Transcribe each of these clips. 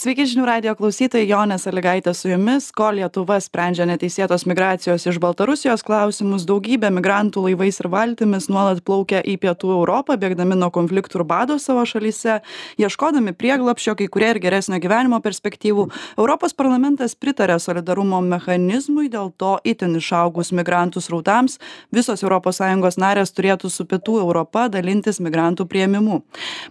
Sveiki žinių radio klausytojai, Jonė Saligaitė su jumis. Kol Lietuva sprendžia neteisėtos migracijos iš Baltarusijos klausimus, daugybė migrantų laivais ir valtimis nuolat plaukia į pietų Europą, bėgdami nuo konfliktų ir bado savo šalyse, ieškodami prieglapšio, kai kurie ir geresnio gyvenimo perspektyvų. Europos parlamentas pritarė solidarumo mechanizmui, dėl to itin išaugus migrantų srautams visos ES narės turėtų su pietų Europa dalintis migrantų prieimimu.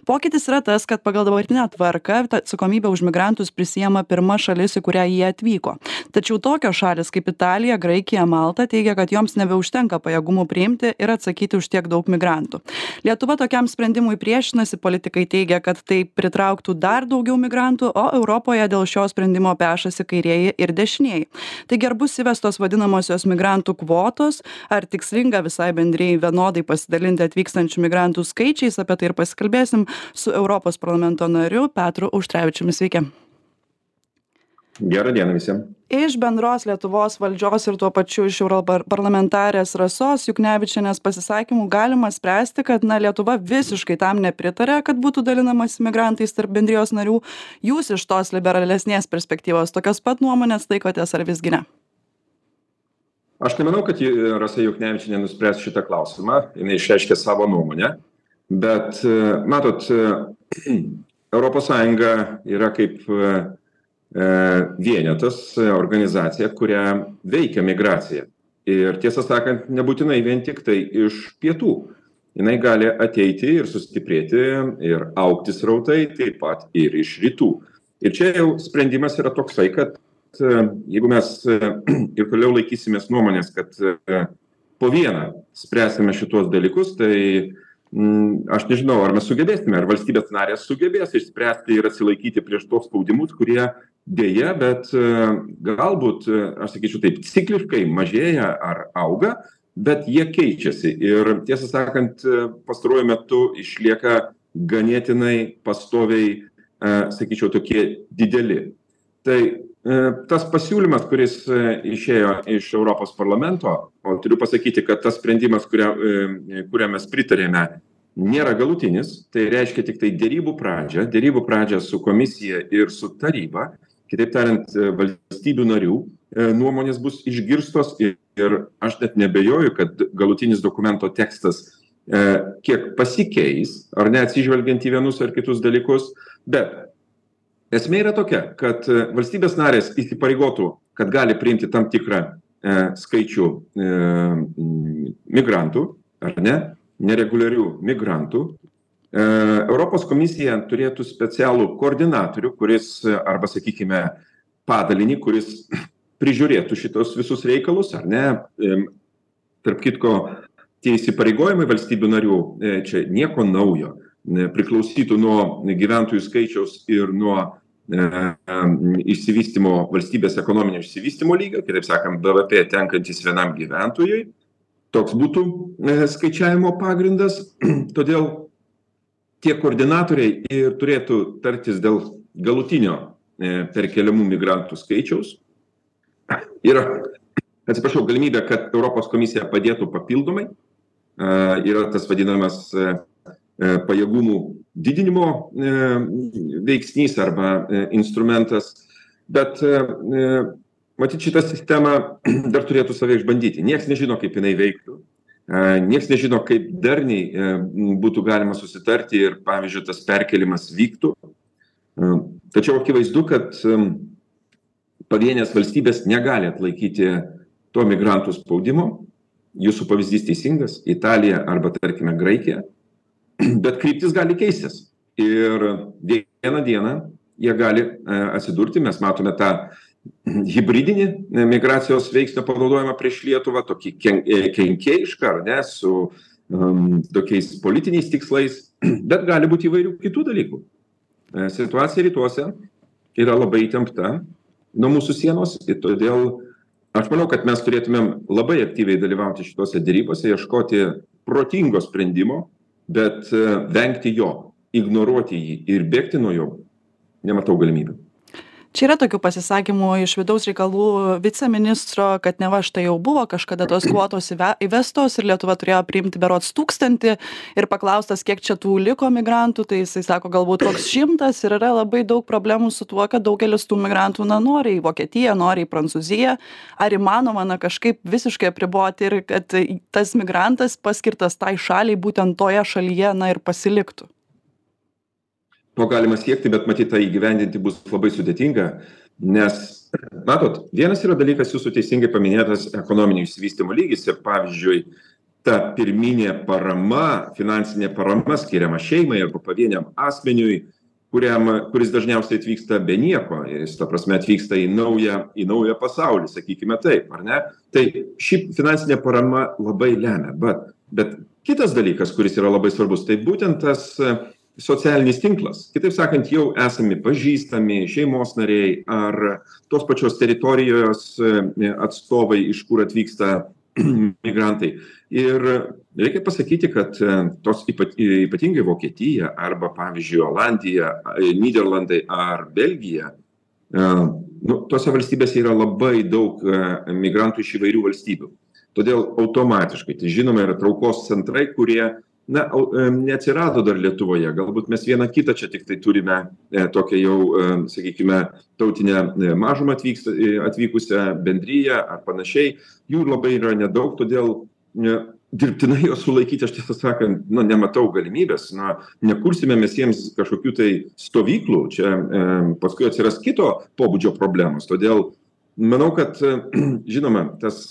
Pokytis yra tas, kad pagal dabartinę tvarką atsakomybę už migrantų migrantus prisiema pirma šalis, į kurią jie atvyko. Tačiau tokios šalis kaip Italija, Graikija, Malta teigia, kad joms nebeužtenka pajėgumų priimti ir atsakyti už tiek daug migrantų. Lietuva tokiam sprendimui priešinasi, politikai teigia, kad tai pritrauktų dar daugiau migrantų, o Europoje dėl šio sprendimo pešasi kairieji ir dešinieji. Taigi ar bus įvestos vadinamosios migrantų kvotos, ar tikslinga visai bendriai vienodai pasidalinti atvykstančių migrantų skaičiais, apie tai ir pasikalbėsim su Europos parlamento nariu Petru Užtrevičiumi. Sveiki. Gerą dieną visiems. Iš bendros Lietuvos valdžios ir tuo pačiu iš europarlamentarės Rasos Juknevičianės pasisakymų galima spręsti, kad na, Lietuva visiškai tam nepritarė, kad būtų dalinamas migrantais tarp bendrijos narių. Jūs iš tos liberalesnės perspektyvos tokios pat nuomonės laikotės ar visgi ne? Aš nemanau, kad Rasa Juknevičianė nuspręs šitą klausimą, jinai išreiškė savo nuomonę, bet matot, Europos Sąjunga yra kaip vienetas, e, organizacija, kuria veikia migracija. Ir tiesą sakant, nebūtinai vien tik tai iš pietų. Jis gali ateiti ir sustiprėti ir aukti srautai, taip pat ir iš rytų. Ir čia jau sprendimas yra toksai, kad e, jeigu mes ir toliau laikysimės nuomonės, kad po vieną spręsime šitos dalykus, tai aš nežinau, ar mes sugebėsime, ar valstybės narės sugebės išspręsti ir atsilaikyti prieš tos spaudimus, kurie dėja, bet e, galbūt, e, aš sakyčiau taip, cikliškai mažėja ar auga, bet jie keičiasi. Ir tiesą sakant, e, pastaruoju metu išlieka ganėtinai pastoviai, sakyčiau, tokie dideli. Tai tas pasiūlymas, kuris išėjo iš Europos parlamento, o turiu pasakyti, kad tas sprendimas, kurią, kurią mes pritarėme, nėra galutinis, tai reiškia tik tai dėrybų pradžią, dėrybų pradžią su komisija ir su taryba, kitaip tariant, valstybių narių nuomonės bus išgirstos ir, aš net nebejoju, kad galutinis dokumento tekstas kiek pasikeis, ar neatsižvelgiant į vienus ar kitus dalykus, bet esmė yra tokia, kad valstybės narės įsipareigotų, kad gali priimti tam tikrą skaičių migrantų, ar ne, nereguliarių migrantų. Europos komisija turėtų specialų koordinatorių, kuris, arba sakykime, padalinį, kuris prižiūrėtų šitos visus reikalus, ar ne. Tarp kitko, tie įsipareigojimai valstybių narių čia nieko naujo, priklausytų nuo gyventojų skaičiaus ir nuo išsivystimo valstybės ekonominio išsivystimo lygio, kitaip sakant, BVP tenkantis vienam gyventojui toks būtų skaičiavimo pagrindas. Todėl tie koordinatoriai ir turėtų tartis dėl galutinio perkeliamų migrantų skaičiaus. Yra, atsiprašau, galimybė, kad Europos komisija padėtų papildomai. Yra tas vadinamas pajėgumų didinimo veiksnys arba instrumentas. Bet matyt šita sistema dar turėtų save išbandyti. Nieks nežino kaip jinai veiktų. Nieks nežino kaip darniai būtų galima susitarti ir pavyzdžiui tas perkėlimas vyktų. Tačiau akivaizdu kad pavienės valstybės negali atlaikyti to migrantų spaudimo. Jūsų pavyzdys teisingas. Italija arba tarkime graikija bet kryptis gali keistis. Ir vieną dieną jie gali atsidurti. Mes matome tą hibridinį migracijos veiksnio panaudojimą prieš Lietuvą, tokį kenkėjišką, ar ne, su um, tokiais politiniais tikslais, bet gali būti įvairių kitų dalykų. Situacija rytuose yra labai įtempta nuo mūsų sienos ir todėl aš manau, kad mes turėtumėm labai aktyviai dalyvauti šitose dėrybose, ieškoti protingo sprendimo, bet vengti jo, ignoruoti jį ir bėgti nuo jo, nematau galimybių čia yra tokių pasisakymų iš vidaus reikalų viceministro kad neva štai jau buvo kažkada tos kvotos įve įvestos ir lietuva turėjo priimti berods tūkstantį ir paklaustas kiek čia tų liko migrantų tai jisai sako galbūt koks šimtas ir yra labai daug problemų su tuo kad daugelis tų migrantų na nori į vokietiją nori į prancūziją. Ar įmanoma na kažkaip visiškai apriboti ir kad tas migrantas paskirtas tai šaliai būtent toje šalyje na ir pasiliktų to galima siekti bet matyt tą įgyvendinti bus labai sudėtinga nes matot vienas yra dalykas jūsų teisingai paminėtas ekonominio išsivystymo lygis ir pavyzdžiui ta pirminė parama finansinė parama skiriama šeimai arba pavieniam asmeniui kuriam kuris dažniausiai atvyksta be nieko jis ta prasme atvyksta į naują į naują pasaulį sakykime taip ar ne? Tai ši finansinė parama labai lemia bet bet kitas dalykas kuris yra labai svarbus tai būtent tas socialinis tinklas. Kitaip sakant jau esami pažįstami šeimos nariai ar tos pačios teritorijos atstovai iš kur atvyksta migrantai. Ir reikia pasakyti kad tos ypat ypatingai vokietija arba pavyzdžiui olandija nyderlandai ar belgija nu tose valstybėse yra labai daug migrantų iš įvairių valstybių. Todėl automatiškai tai žinoma yra traukos centrai kurie na neatsirado dar lietuvoje. Galbūt mes vieną kitą čia tiktai turime tokią jau sakykime tautinę mažumą atvyksta atvykusią bendriją ar panašiai. Jų labai yra nedaug todėl dirbtinai juos sulaikyti aš tiesą sakant na nematau galimybės. Na nekursime mes jiems kažkokių tai stovyklų. Čia paskui atsiras kito pobūdžio problemos. Todėl manau kad žinoma tas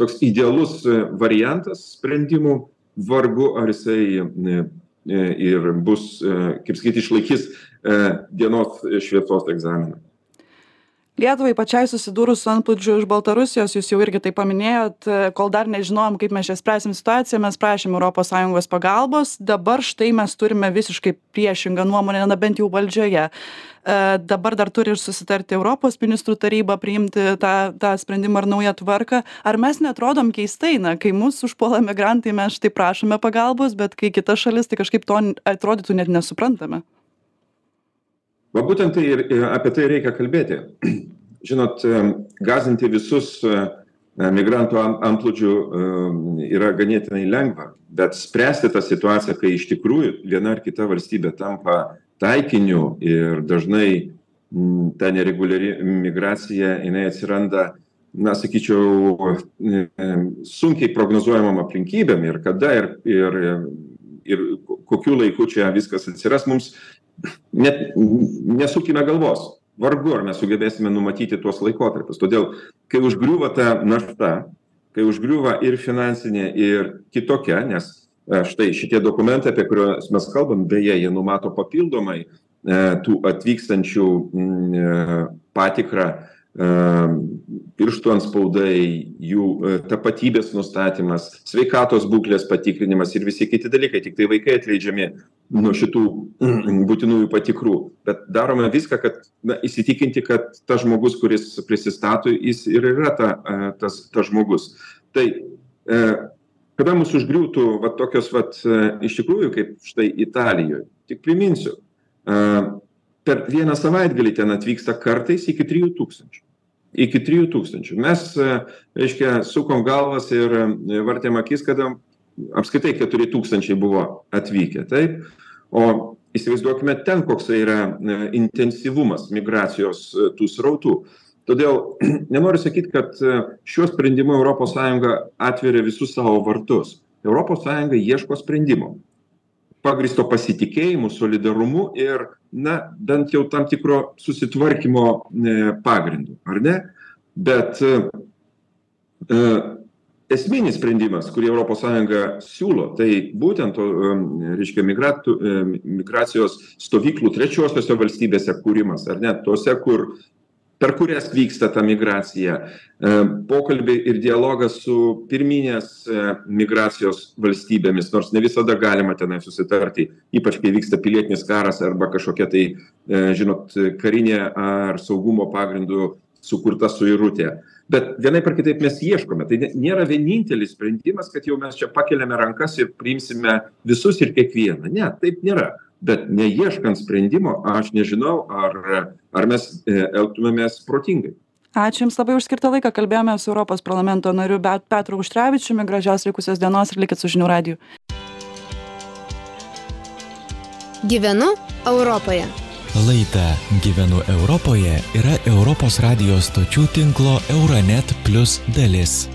toks idealus variantas sprendimų vargu ar jisai ir bus kaip sakyt išlaikys dienos šviesos egzaminą lietuvai pačiai susidūrus su antplūdžiu iš baltarusijos jūs jau irgi tai paminėjot kol dar nežinojom kaip mes čia spręsim situaciją mes prašėm europos sąjungos pagalbos. Dabar štai mes turime visiškai priešingą nuomonę na bent jau valdžioje. Dabar dar turi ir susitarti europos ministrų taryba priimti tą tą sprendimą ar naują tvarką. Ar mes neatrodom keistai? Na kai mus užpuola migrantai mes štai prašome pagalbos bet kai kita šalis tai kažkaip to atrodytų net nesuprantame va būtent tai ir apie tai reikia kalbėti. Žinot gąsdinti visus migrantų antplūdžiu yra ganėtinai lengva bet spręsti tą situaciją kai iš tikrųjų viena ar kita valstybė tampa taikiniu ir dažnai ta nereguliari migracija jinai atsiranda na sakyčiau sunkiai prognozuojamom aplinkybėm ir kada ir ir ir kokiu laiku čia viskas atsiras mums net nesukime galvos. Vargu ar mes sugebėsime numatyti tuos laikotarpius. Todėl kai užgriūva ta našta kai užgriūva ir finansinė ir kitokia nes štai šitie dokumentai apie kuriuos mes kalbam beje jie numato papildomai tų atvykstančių patikrą pirštų antspaudai jų tapatybės nustatymas sveikatos būklės patikrinimas ir visi kiti dalykai. Tiktai vaikai atleidžiami nuo šitų būtinųjų patikrų. Bet darome viską kad na įsitikinti kad tas žmogus kuris prisistato jis ir yra ta tas tas žmogus. Tai kada mus užgriūtų va tokios vat iš tikrųjų kaip štai italijoj? Tik priminsiu per vieną savaitgalį ten atvyksta kartais iki trijų tūkstančių iki trijų tūkstančių. Mes reiškia sukom galvas ir vartėm akis kada apskritai keturi tūkstančiai buvo atvykę taip? O įsivaizduokime ten koksai yra intensyvumas migracijos tų srautų. Todėl nenoriu sakyt kad šiuo sprendimu europos sąjunga atveria visus savo vartus. Europos sąjunga ieško sprendimo pagrįsto pasitikėjimu solidarumu ir na bent jau tam tikro susitvarkymo pagrindu ar ne? Bet esminis sprendimas kurį europos sąjunga siūlo tai būtent reiškia migratų migracijos stovyklų trečiosiose valstybėse kūrimas ar ne? Tose kur per kurias vyksta ta migracija. Pokalbiai ir dialogas su pirminės migracijos valstybėmis nors ne visada galima tenai susitarti ypač kai vyksta pilietinis karas arba kažkokia tai žinot karinė ar saugumo pagrindu sukurta suirutė. Bet vienaip ar kitaip mes ieškome. Tai nėra vienintelis sprendimas kad jau mes čia pakeliame rankas ir priimsime visus ir kiekvieną. Ne taip nėra bet neieškant sprendimo aš nežinau ar ar mes elgtumėmės protingai ačiū jums labai už skirtą laiką kalbėjomės su europos parlamento nariu bet petru auštrevičiumi gražios likusios dienos ir likit su žinių radiju Gyvenu Europoje. Laida Gyvenu Europoje yra Europos radijos stočių tinklo Euronet Plus dalis.